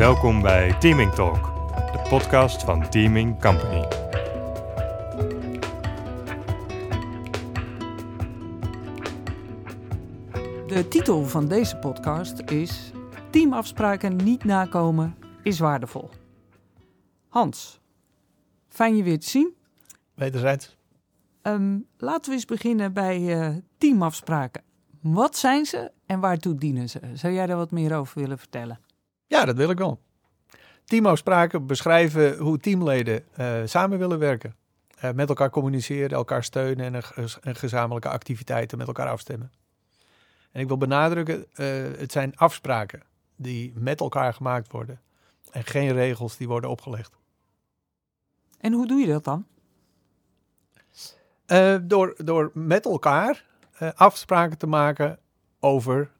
Welkom bij Teaming Talk, de podcast van Teaming Company. De titel van deze podcast is Teamafspraken niet nakomen is waardevol. Hans, fijn je weer te zien. Wederzijds. Ehm, laten we eens beginnen bij eh, teamafspraken. Wat zijn ze en waartoe dienen ze? Zou jij daar wat meer over willen vertellen? Ja, dat wil ik wel. Teamafspraken beschrijven hoe teamleden eh, samen willen werken. Eh, met elkaar communiceren, elkaar steunen en, een ge- en gezamenlijke activiteiten met elkaar afstemmen. En ik wil benadrukken, eh, het zijn afspraken die met elkaar gemaakt worden. En geen regels die worden opgelegd. En hoe doe je dat dan? Door, door met elkaar afspraken te maken over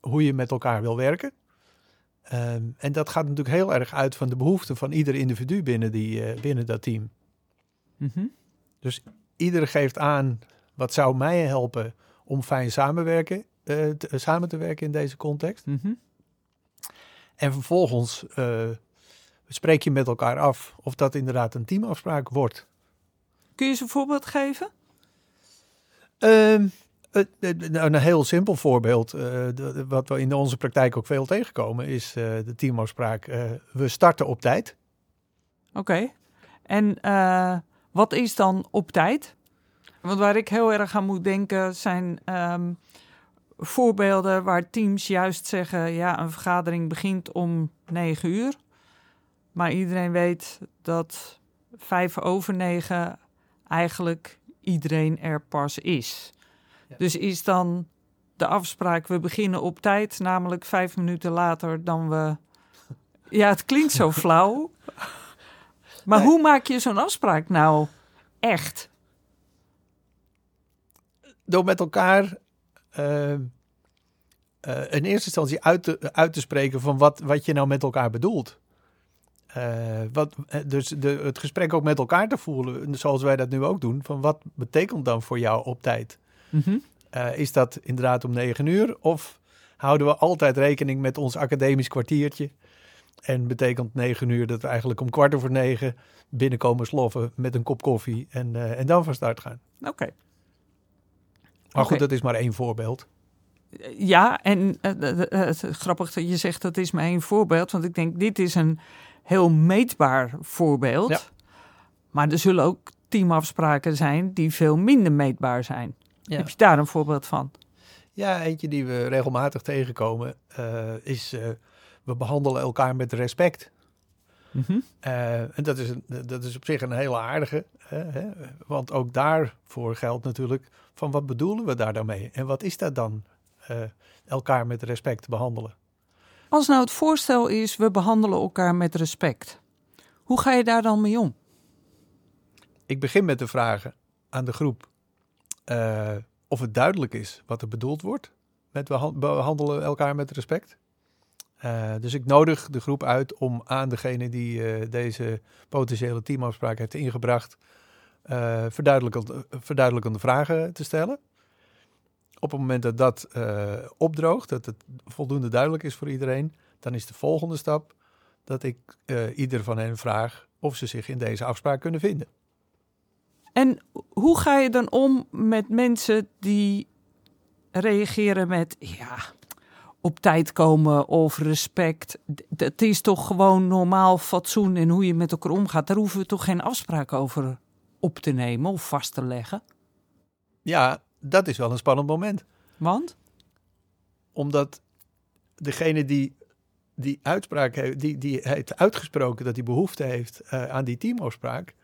hoe je met elkaar wil werken. Ehm, en dat gaat natuurlijk heel erg uit van de behoeften van ieder individu binnen, die, eh, binnen dat team. Mhm. Ieder geeft aan wat zou mij helpen om fijn samenwerken, eh, te- eh, samen te werken in deze context. Mhm. En vervolgens spreek je met elkaar af of dat inderdaad een teamafspraak wordt. Kun je eens een voorbeeld geven? Ehm, een heel simpel voorbeeld, eh, wat we in onze praktijk ook veel tegenkomen, is eh, de teamafspraak. eh, we starten op tijd. Oké. En wat is dan op tijd? Want waar ik heel erg aan moet denken zijn ehm, voorbeelden waar teams juist zeggen: ja, een vergadering begint om negen uur. Maar iedereen weet dat vijf over negen eigenlijk iedereen er pas is. Dus is dan de afspraak: we beginnen op tijd, namelijk vijf minuten later dan we. Ja, het klinkt zo flauw. Maar Nee. hoe maak je zo'n afspraak nou echt? Door met elkaar ehm, eh, in eerste instantie uit te, uit te spreken van wat, wat je nou met elkaar bedoelt. Eh, wat, eh, dus de, het gesprek ook met elkaar te voelen, zoals wij dat nu ook doen. Van wat betekent dan voor jou op tijd? Eh, is dat inderdaad om negen uur? Of houden we altijd rekening met ons academisch kwartiertje? En betekent negen uur dat we eigenlijk om kwart over negen binnenkomen sloffen met een kop koffie en, eh, en dan van start gaan. Oké. Maar goed, dat is maar één voorbeeld. Ja, en eh, het grappig dat je zegt dat is maar één voorbeeld. Want ik denk, dit is een heel meetbaar voorbeeld. Ja. Maar er zullen ook teamafspraken zijn die veel minder meetbaar zijn. Ja. Heb je daar een voorbeeld van? Ja, eentje die we regelmatig tegenkomen eh, is eh, we behandelen elkaar met respect. Eh, en dat is, een, dat is op zich een hele aardige. hè, hè, want ook daarvoor geldt natuurlijk van wat bedoelen we daar dan mee? En wat is dat dan? eh, elkaar met respect behandelen. Als nou het voorstel is, we behandelen elkaar met respect. Hoe ga je daar dan mee om? Ik begin met de vragen aan de groep eh, of het duidelijk is wat er bedoeld wordt met behandelen elkaar met respect. Eh, dus ik nodig de groep uit om aan degene die eh, deze potentiële teamafspraak heeft ingebracht, verduidelijkende, verduidelijkende vragen te stellen. Op het moment dat dat opdroogt, dat het voldoende duidelijk is voor iedereen, dan is de volgende stap dat ik ieder van hen vraag of ze zich in deze afspraak kunnen vinden. En hoe ga je dan om met mensen die reageren met ja, op tijd komen of respect? D- Het is toch gewoon normaal fatsoen en hoe je met elkaar omgaat. Daar hoeven we toch geen afspraak over op te nemen of vast te leggen. Ja, dat is wel een spannend moment. Want? Omdat degene die die uitspraak heeft, die, die heeft uitgesproken dat hij behoefte heeft eh, aan die teamafspraak,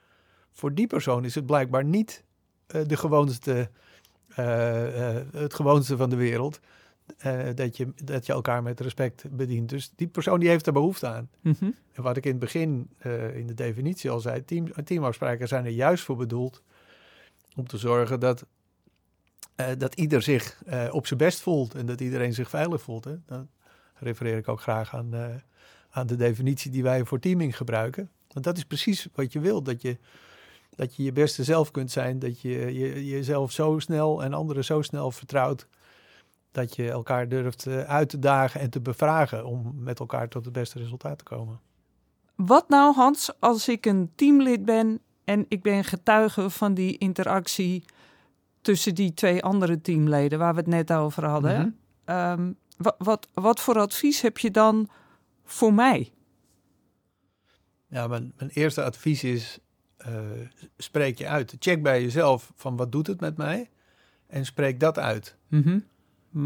voor die persoon is het blijkbaar niet eh, de gewoonste, eh, eh, het gewoonste van de wereld. dat, je, dat je elkaar met respect bedient. Dus die persoon die heeft er behoefte aan. Mhm. En wat ik in het begin in de definitie al zei, team, teamafspraken zijn er juist voor bedoeld om te zorgen dat, dat ieder zich op zijn best voelt en dat iedereen zich veilig voelt. Hè. Dan refereer ik ook graag aan, aan de definitie die wij voor teaming gebruiken. Want dat is precies wat je wilt, dat je dat je je beste zelf kunt zijn, dat je, je jezelf zo snel en anderen zo snel vertrouwt Dat je elkaar durft eh, uit te dagen en te bevragen om met elkaar tot het beste resultaat te komen. Wat nou, Hans, als ik een teamlid ben en ik ben getuige van die interactie tussen die twee andere teamleden waar we het net over hadden? Mhm. Ehm, wat, wat, wat voor advies heb je dan voor mij? Ja, mijn, mijn eerste advies is, spreek je uit. Check bij jezelf van wat doet het met mij en spreek dat uit. M-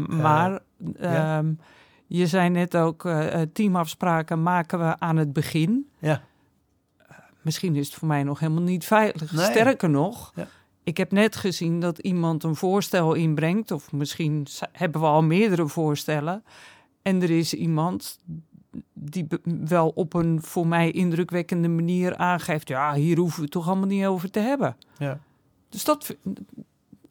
Maar ja. ehm, je zei net ook, eh, eh, teamafspraken maken we aan het begin. Ja. Misschien is het voor mij nog helemaal niet veilig. Nee. Sterker nog, Ja. ik heb net gezien dat iemand een voorstel inbrengt, of misschien hebben we al meerdere voorstellen. En er is iemand die wel op een voor mij indrukwekkende manier aangeeft: ja, hier hoeven we het toch allemaal niet over te hebben. Ja. Dus dat.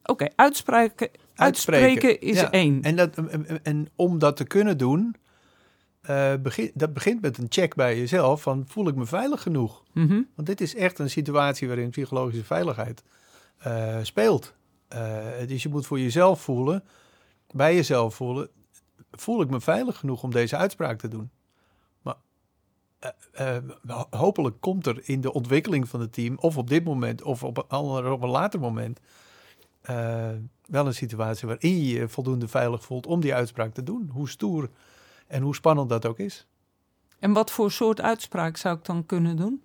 Oké, uitspreken, uitspreken is Ja. één. En, dat, en om dat te kunnen doen, eh, begin, dat begint met een check bij jezelf van voel ik me veilig genoeg? Mhm. Want dit is echt een situatie waarin psychologische veiligheid eh, speelt. Eh, dus je moet voor jezelf voelen, bij jezelf voelen, voel ik me veilig genoeg om deze uitspraak te doen? Eh, eh, hopelijk komt er in de ontwikkeling van het team, of op dit moment, of op een, ander- op een later moment, eh, wel een situatie waarin je je voldoende veilig voelt om die uitspraak te doen. Hoe stoer en hoe spannend dat ook is. En wat voor soort uitspraak zou ik dan kunnen doen?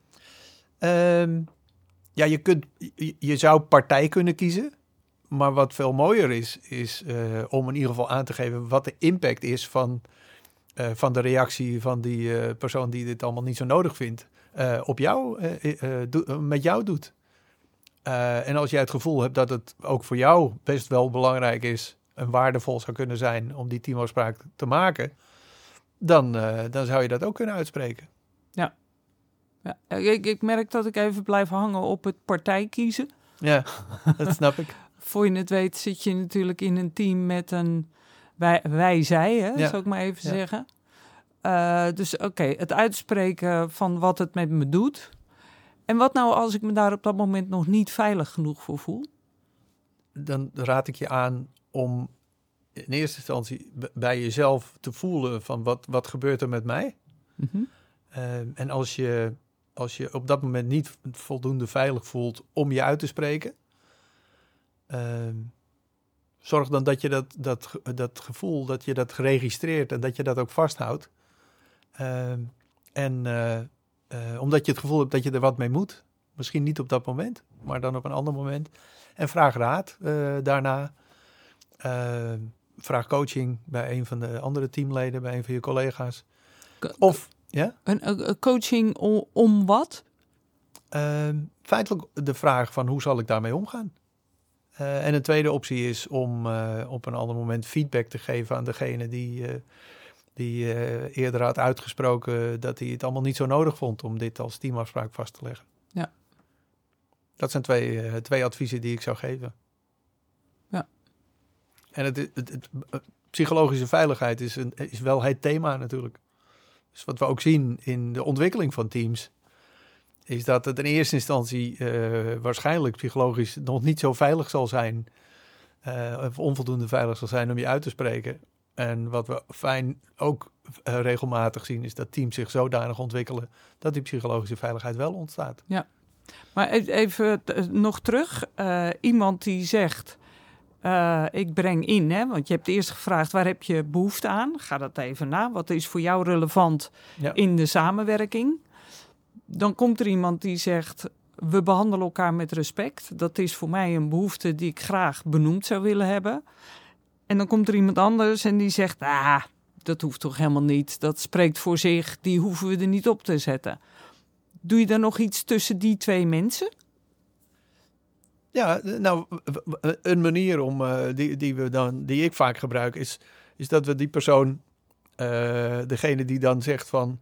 Ehm, ja, je, kunt, je, je zou partij kunnen kiezen. Maar wat veel mooier is, is om in ieder geval aan te geven wat de impact is van, eh, van de reactie van die eh, persoon die dit allemaal niet zo nodig vindt, eh, op jou, met jou doet. En als jij het gevoel hebt dat het ook voor jou best wel belangrijk is en waardevol zou kunnen zijn om die teamafspraak te maken, dan, dan zou je dat ook kunnen uitspreken. Ja, ik, ik merk dat ik even blijf hangen op het partij kiezen. Ja, dat snap ik. Voor je het weet zit je natuurlijk in een team met een wij, wij zij, hè, Ja. zou ik maar even Ja. zeggen. Eh, dus oké, het uitspreken van wat het met me doet. En wat nou als ik me daar op dat moment nog niet veilig genoeg voor voel? dan raad ik je aan om in eerste instantie bij jezelf te voelen van wat, wat gebeurt er met mij. Mhm. Ehm, en als je, als je op dat moment niet voldoende veilig voelt om je uit te spreken, ehm, zorg dan dat je dat, dat, dat gevoel, dat je dat geregistreerd en dat je dat ook vasthoudt. Ehm, en eh, eh, omdat je het gevoel hebt dat je er wat mee moet. Misschien niet op dat moment, maar dan op een ander moment. En vraag raad eh, daarna. Ehm, vraag coaching bij een van de andere teamleden, bij een van je collega's. Of ja, Een, een- een coaching om, om wat? ehm, feitelijk de vraag van hoe zal ik daarmee omgaan? Eh, en een tweede optie is om eh, op een ander moment feedback te geven aan degene die, eh, die eerder had uitgesproken dat hij het allemaal niet zo nodig vond om dit als teamafspraak vast te leggen. Ja. Dat zijn twee, twee adviezen die ik zou geven. Ja. En het, het, het- het- psychologische veiligheid is, een, is wel het thema natuurlijk. Dus wat we ook zien in de ontwikkeling van teams, is dat het in eerste instantie eh, waarschijnlijk psychologisch nog niet zo veilig zal zijn, eh, of onvoldoende veilig zal zijn om je uit te spreken. En wat we fijn ook eh, regelmatig zien, is dat teams zich zodanig ontwikkelen dat die psychologische veiligheid wel ontstaat. Maar e- even nog terug. Iemand die zegt, ik breng in, hè, want je hebt eerst gevraagd waar heb je behoefte aan? Ga dat even na. Wat is voor jou relevant Ja. in de samenwerking? Dan komt er iemand die zegt, we behandelen elkaar met respect. Dat is voor mij een behoefte die ik graag benoemd zou willen hebben. En dan komt er iemand anders en die zegt, ah, dat hoeft toch helemaal niet. Dat spreekt voor zich, die hoeven we er niet op te zetten. Doe je dan nog iets tussen die twee mensen? Ja, nou, een manier om, eh, die, die, we dan, die ik vaak gebruik, is, is dat we die persoon, eh, degene die dan zegt van,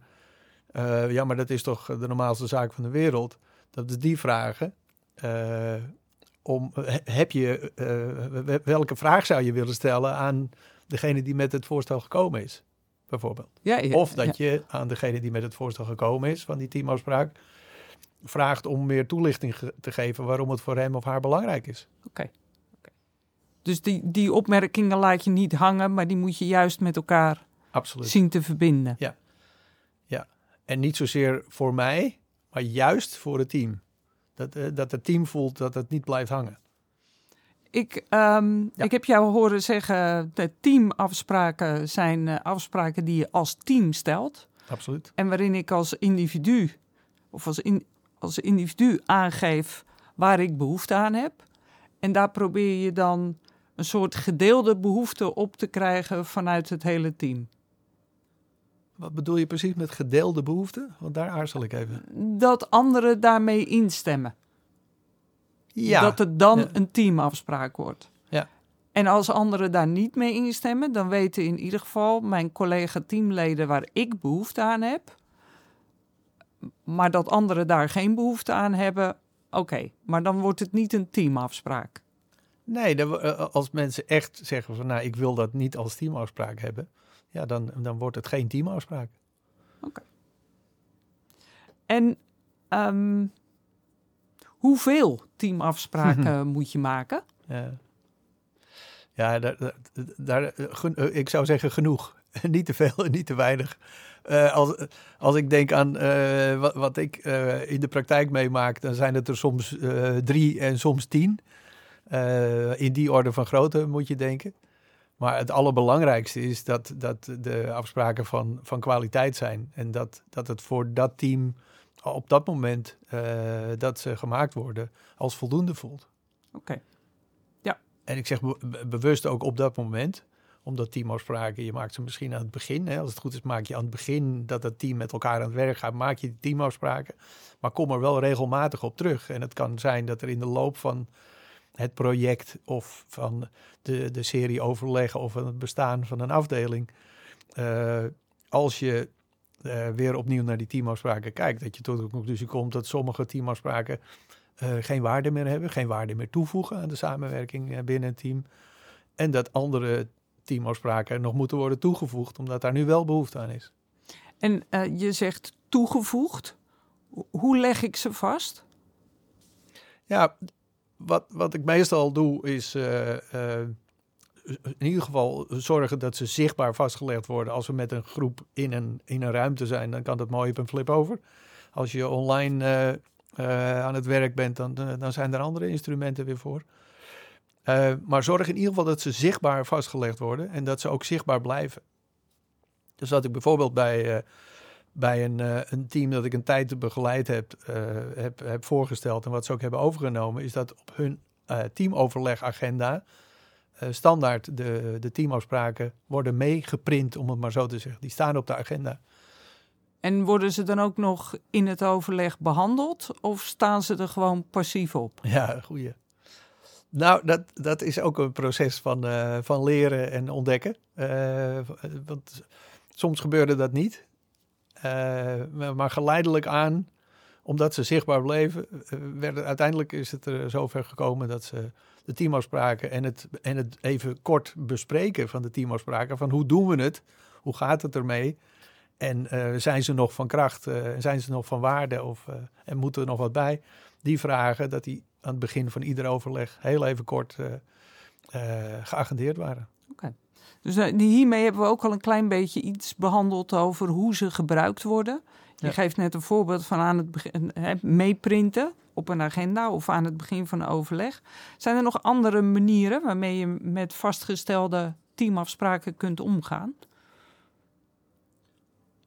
eh, ja, maar dat is toch de normaalste zaak van de wereld, dat we die vragen, eh, om, he- heb je, eh, welke vraag zou je willen stellen aan degene die met het voorstel gekomen is, bijvoorbeeld. Ja, ja, Of dat ja. je aan degene die met het voorstel gekomen is van die teamafspraak, vraagt om meer toelichting ge- te geven waarom het voor hem of haar belangrijk is. Dus Dus die, die opmerkingen laat je niet hangen, maar die moet je juist met elkaar Absoluut. zien te verbinden. En niet zozeer voor mij, maar juist voor het team. Dat, eh, dat het team voelt dat het niet blijft hangen. Ik, ehm, Ja. ik heb jou horen zeggen, de teamafspraken zijn eh, afspraken die je als team stelt. Absoluut. En waarin ik als individu, of als, in, als individu aangeef waar ik behoefte aan heb. En daar probeer je dan een soort gedeelde behoefte op te krijgen vanuit het hele team. Wat bedoel je precies met gedeelde behoeften? Want daar aarzel ik even. Dat anderen daarmee instemmen. Dat het dan Ja. een teamafspraak wordt. Ja. En als anderen daar niet mee instemmen, dan weten in ieder geval mijn collega-teamleden waar ik behoefte aan heb. Maar dat anderen daar geen behoefte aan hebben, oké. Maar dan wordt het niet een teamafspraak. Nee, dan, eh, als mensen echt zeggen van nou, ik wil dat niet als teamafspraak hebben. Ja, dan, dan wordt het geen teamafspraak. En ehm, hoeveel teamafspraken moet je maken? Ja, ja daar, daar, daar, eh, ik zou zeggen genoeg. niet te veel en niet te weinig. Eh, als, als ik denk aan eh, wat, wat ik in de praktijk meemaak, dan zijn het er soms drie en soms tien. In die orde van grootte moet je denken. Maar het allerbelangrijkste is dat, dat de afspraken van, van kwaliteit zijn. En dat, dat het voor dat team op dat moment eh, dat ze gemaakt worden als voldoende voelt. Oké. En ik zeg be- be- bewust ook op dat moment, omdat teamafspraken, je maakt ze misschien aan het begin. Hè, als het goed is, maak je aan het begin dat het team met elkaar aan het werk gaat, maak je die teamafspraken. Maar kom er wel regelmatig op terug. En het kan zijn dat er in de loop van het project of van de, de serie overleggen of van het bestaan van een afdeling, eh, als je eh, weer opnieuw naar die teamafspraken kijkt, dat je tot de conclusie komt dat sommige teamafspraken eh, geen waarde meer hebben, geen waarde meer toevoegen aan de samenwerking binnen een team. En dat andere teamafspraken nog moeten worden toegevoegd, omdat daar nu wel behoefte aan is. En je zegt toegevoegd. Ho- Hoe leg ik ze vast? Ja, wat, wat ik meestal doe is eh, eh, in ieder geval zorgen dat ze zichtbaar vastgelegd worden. Als we met een groep in een, in een ruimte zijn, dan kan dat mooi op een flip over. Als je online eh, aan het werk bent, dan, dan zijn er andere instrumenten weer voor. Maar zorg in ieder geval dat ze zichtbaar vastgelegd worden en dat ze ook zichtbaar blijven. Dus dat ik bijvoorbeeld bij, bij een, eh, een team dat ik een tijd begeleid heb, eh, heb, heb voorgesteld en wat ze ook hebben overgenomen, is dat op hun eh, teamoverlegagenda standaard de, de teamafspraken worden meegeprint, om het maar zo te zeggen. Die staan op de agenda. En worden ze dan ook nog in het overleg behandeld? Of staan ze er gewoon passief op? Ja, goeie. Nou, dat, dat is ook een proces van, van leren en ontdekken. Want soms gebeurde dat niet. Eh, maar- maar geleidelijk aan, omdat ze zichtbaar bleven, eh, werden, uiteindelijk is het er zover gekomen dat ze de teamafspraken en het, en het even kort bespreken van de teamafspraken. Van hoe doen we het? Hoe gaat het ermee? En eh, zijn ze nog van kracht? Eh, zijn ze nog van waarde? Of, eh, en moeten er nog wat bij? Die vragen, dat die aan het begin van ieder overleg heel even kort eh, eh, geagendeerd waren. Dus eh, hiermee hebben we ook al een klein beetje iets behandeld over hoe ze gebruikt worden. Je Ja. geeft net een voorbeeld van aan het begin hè, meeprinten op een agenda of aan het begin van een overleg. Zijn er nog andere manieren waarmee je met vastgestelde teamafspraken kunt omgaan?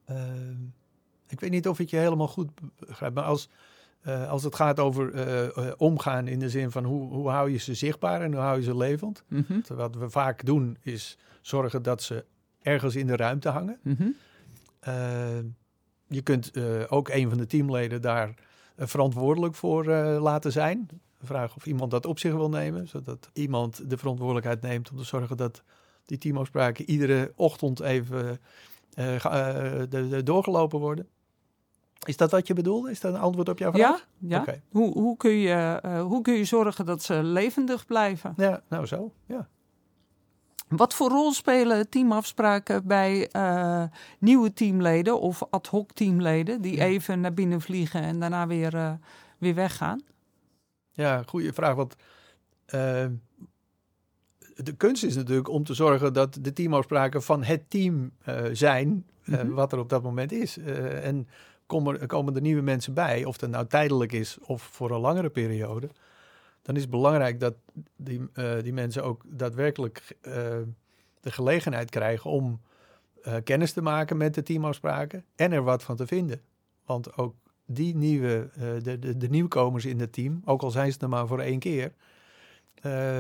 Ehm, ik weet niet of ik je helemaal goed begrijp, maar als, eh, als het gaat over eh, eh, omgaan in de zin van hoe, hoe hou je ze zichtbaar en hoe hou je ze levend. Mhm, Wat we vaak doen is zorgen dat ze ergens in de ruimte hangen. mhm. Je kunt ook een van de teamleden daar verantwoordelijk voor laten zijn. Vragen of iemand dat op zich wil nemen, zodat iemand de verantwoordelijkheid neemt om te zorgen dat die teamafspraken iedere ochtend even ga- de- de- doorgelopen worden. Is dat wat je bedoelde? Is dat een antwoord op jouw vraag? Ja, ja. Hoe, hoe, kun je, eh, hoe kun je zorgen dat ze levendig blijven? Ja, nou zo. Ja. Wat voor rol spelen teamafspraken bij eh, nieuwe teamleden of ad hoc teamleden die Ja. even naar binnen vliegen en daarna weer, eh, weer weggaan? Ja, goede vraag. Want de kunst is natuurlijk om te zorgen dat de teamafspraken van het team zijn Mhm. wat er op dat moment is. En komen er, komen er nieuwe mensen bij, of dat nou tijdelijk is of voor een langere periode, dan is het belangrijk dat die, eh, die mensen ook daadwerkelijk eh, de gelegenheid krijgen om eh, kennis te maken met de teamafspraken en er wat van te vinden. Want ook die nieuwe, de, de, de nieuwkomers in het team, ook al zijn ze er maar voor één keer,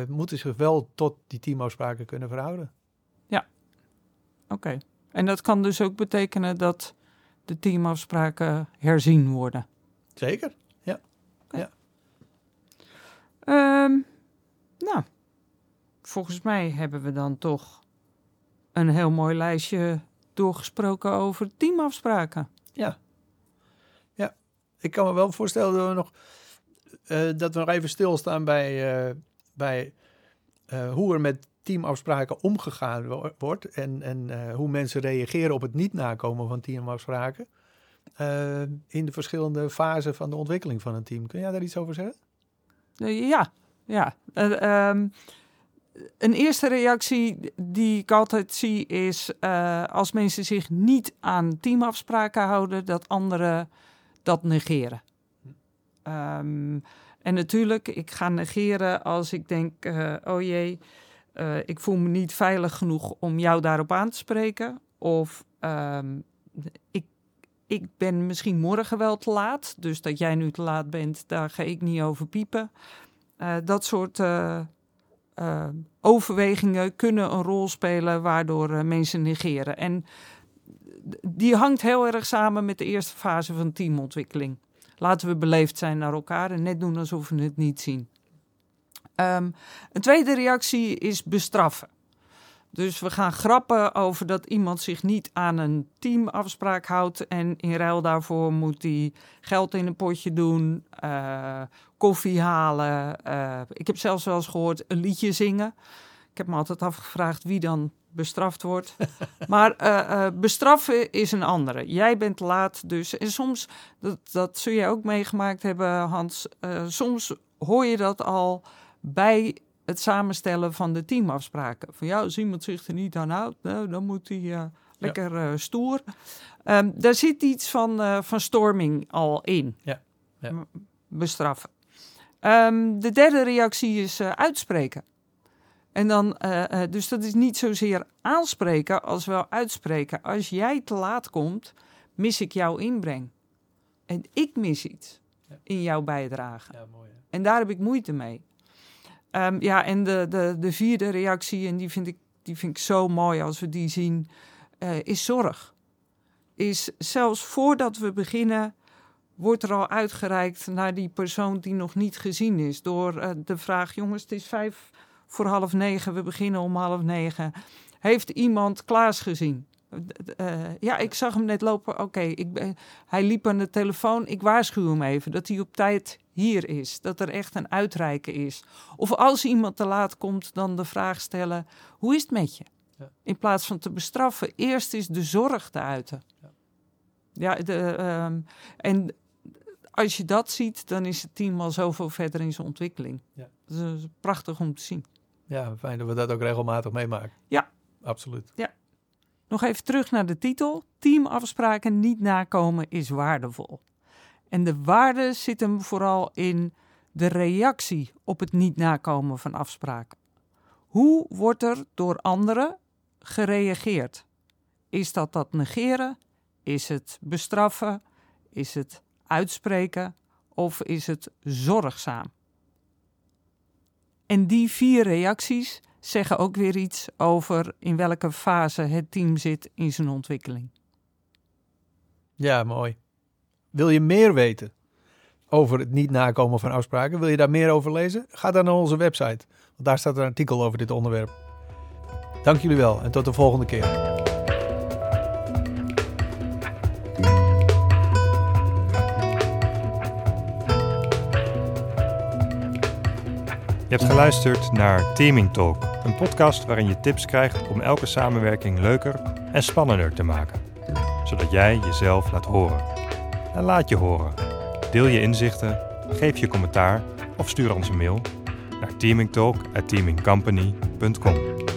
moeten zich wel tot die teamafspraken kunnen verhouden. Oké. En dat kan dus ook betekenen dat de teamafspraken herzien worden. Zeker. Ehm, nou, volgens mij hebben we dan toch een heel mooi lijstje doorgesproken over teamafspraken. Ja. Ja. Ik kan me wel voorstellen dat we nog, eh, dat we nog even stilstaan bij, eh, bij eh, hoe er met teamafspraken omgegaan wo- wordt. En, en eh, hoe mensen reageren op het niet nakomen van teamafspraken. eh, in de verschillende fasen van de ontwikkeling van een team. Kun jij daar iets over zeggen? Ja, ja. Eh, ehm, een eerste reactie die ik altijd zie is als mensen zich niet aan teamafspraken houden, dat anderen dat negeren. Ehm, en natuurlijk, ik ga negeren als ik denk, oh jee, eh, ik voel me niet veilig genoeg om jou daarop aan te spreken. Of ehm, ik, ik ben misschien morgen wel te laat, dus dat jij nu te laat bent, daar ga ik niet over piepen. Eh, dat soort eh, overwegingen kunnen een rol spelen waardoor mensen negeren. En die hangt heel erg samen met de eerste fase van teamontwikkeling. Laten we beleefd zijn naar elkaar en net doen alsof we het niet zien. Ehm, een tweede reactie is bestraffen. Dus we gaan grappen over dat iemand zich niet aan een teamafspraak houdt. En in ruil daarvoor moet hij geld in een potje doen, eh, koffie halen. eh, ik heb zelfs wel eens gehoord een liedje zingen. Ik heb me altijd afgevraagd wie dan bestraft wordt. maar eh, bestraffen is een andere. Jij bent laat dus. En soms, dat, dat zul jij ook meegemaakt hebben, Hans. soms hoor je dat al bij het samenstellen van de teamafspraken. Van ja, als iemand zich er niet aan houdt, nou, dan moet hij eh, lekker eh, stoer. Ehm, daar zit iets van, eh, van storming al in. Ja, ja. Bestraffen. Ehm, de derde reactie is uitspreken. En dan, dus dat is niet zozeer aanspreken als wel uitspreken. Als jij te laat komt, mis ik jouw inbreng. En ik mis iets Ja. in jouw bijdrage. Ja, mooi. En daar heb ik moeite mee. Ehm, ja, en de, de, de vierde reactie, en die vind, ik, die vind ik zo mooi als we die zien, eh, is zorg. Is zelfs voordat we beginnen, wordt er al uitgereikt naar die persoon die nog niet gezien is. Door eh, de vraag, jongens, het is vijf voor half negen, we beginnen om half negen. Heeft iemand Klaas gezien? Eh, ja, ik zag hem net lopen. Oké, ik ben- hij liep aan de telefoon. Ik waarschuw hem even dat hij op tijd hier is. Dat er echt een uitreiken is. Of als iemand te laat komt, dan de vraag stellen: hoe is het met je? Ja. In plaats van te bestraffen, eerst is de zorg te uiten. Ja. Ja, de, ehm, en als je dat ziet, dan is het team al zoveel verder in zijn ontwikkeling. Ja. Dat is, dat is prachtig om te zien. Ja, fijn dat we dat ook regelmatig meemaken. Ja. Absoluut. Nog even terug naar de titel. Teamafspraken niet nakomen is waardevol. En de waarde zit hem vooral in de reactie op het niet nakomen van afspraken. Hoe wordt er door anderen gereageerd? Is dat dat negeren? Is het bestraffen? Is het uitspreken? Of is het zorgzaam? En die vier reacties zeggen ook weer iets over in welke fase het team zit in zijn ontwikkeling. Ja, mooi. Wil je meer weten over het niet nakomen van afspraken? Wil je daar meer over lezen? Ga dan naar onze website. Want daar staat een artikel over dit onderwerp. Dank jullie wel en tot de volgende keer. Je hebt geluisterd naar Teaming Talk, een podcast waarin je tips krijgt om elke samenwerking leuker en spannender te maken, zodat jij jezelf laat horen. En laat je horen. Deel je inzichten, geef je commentaar of stuur ons een mail naar teamingtalk@teamingcompany.com.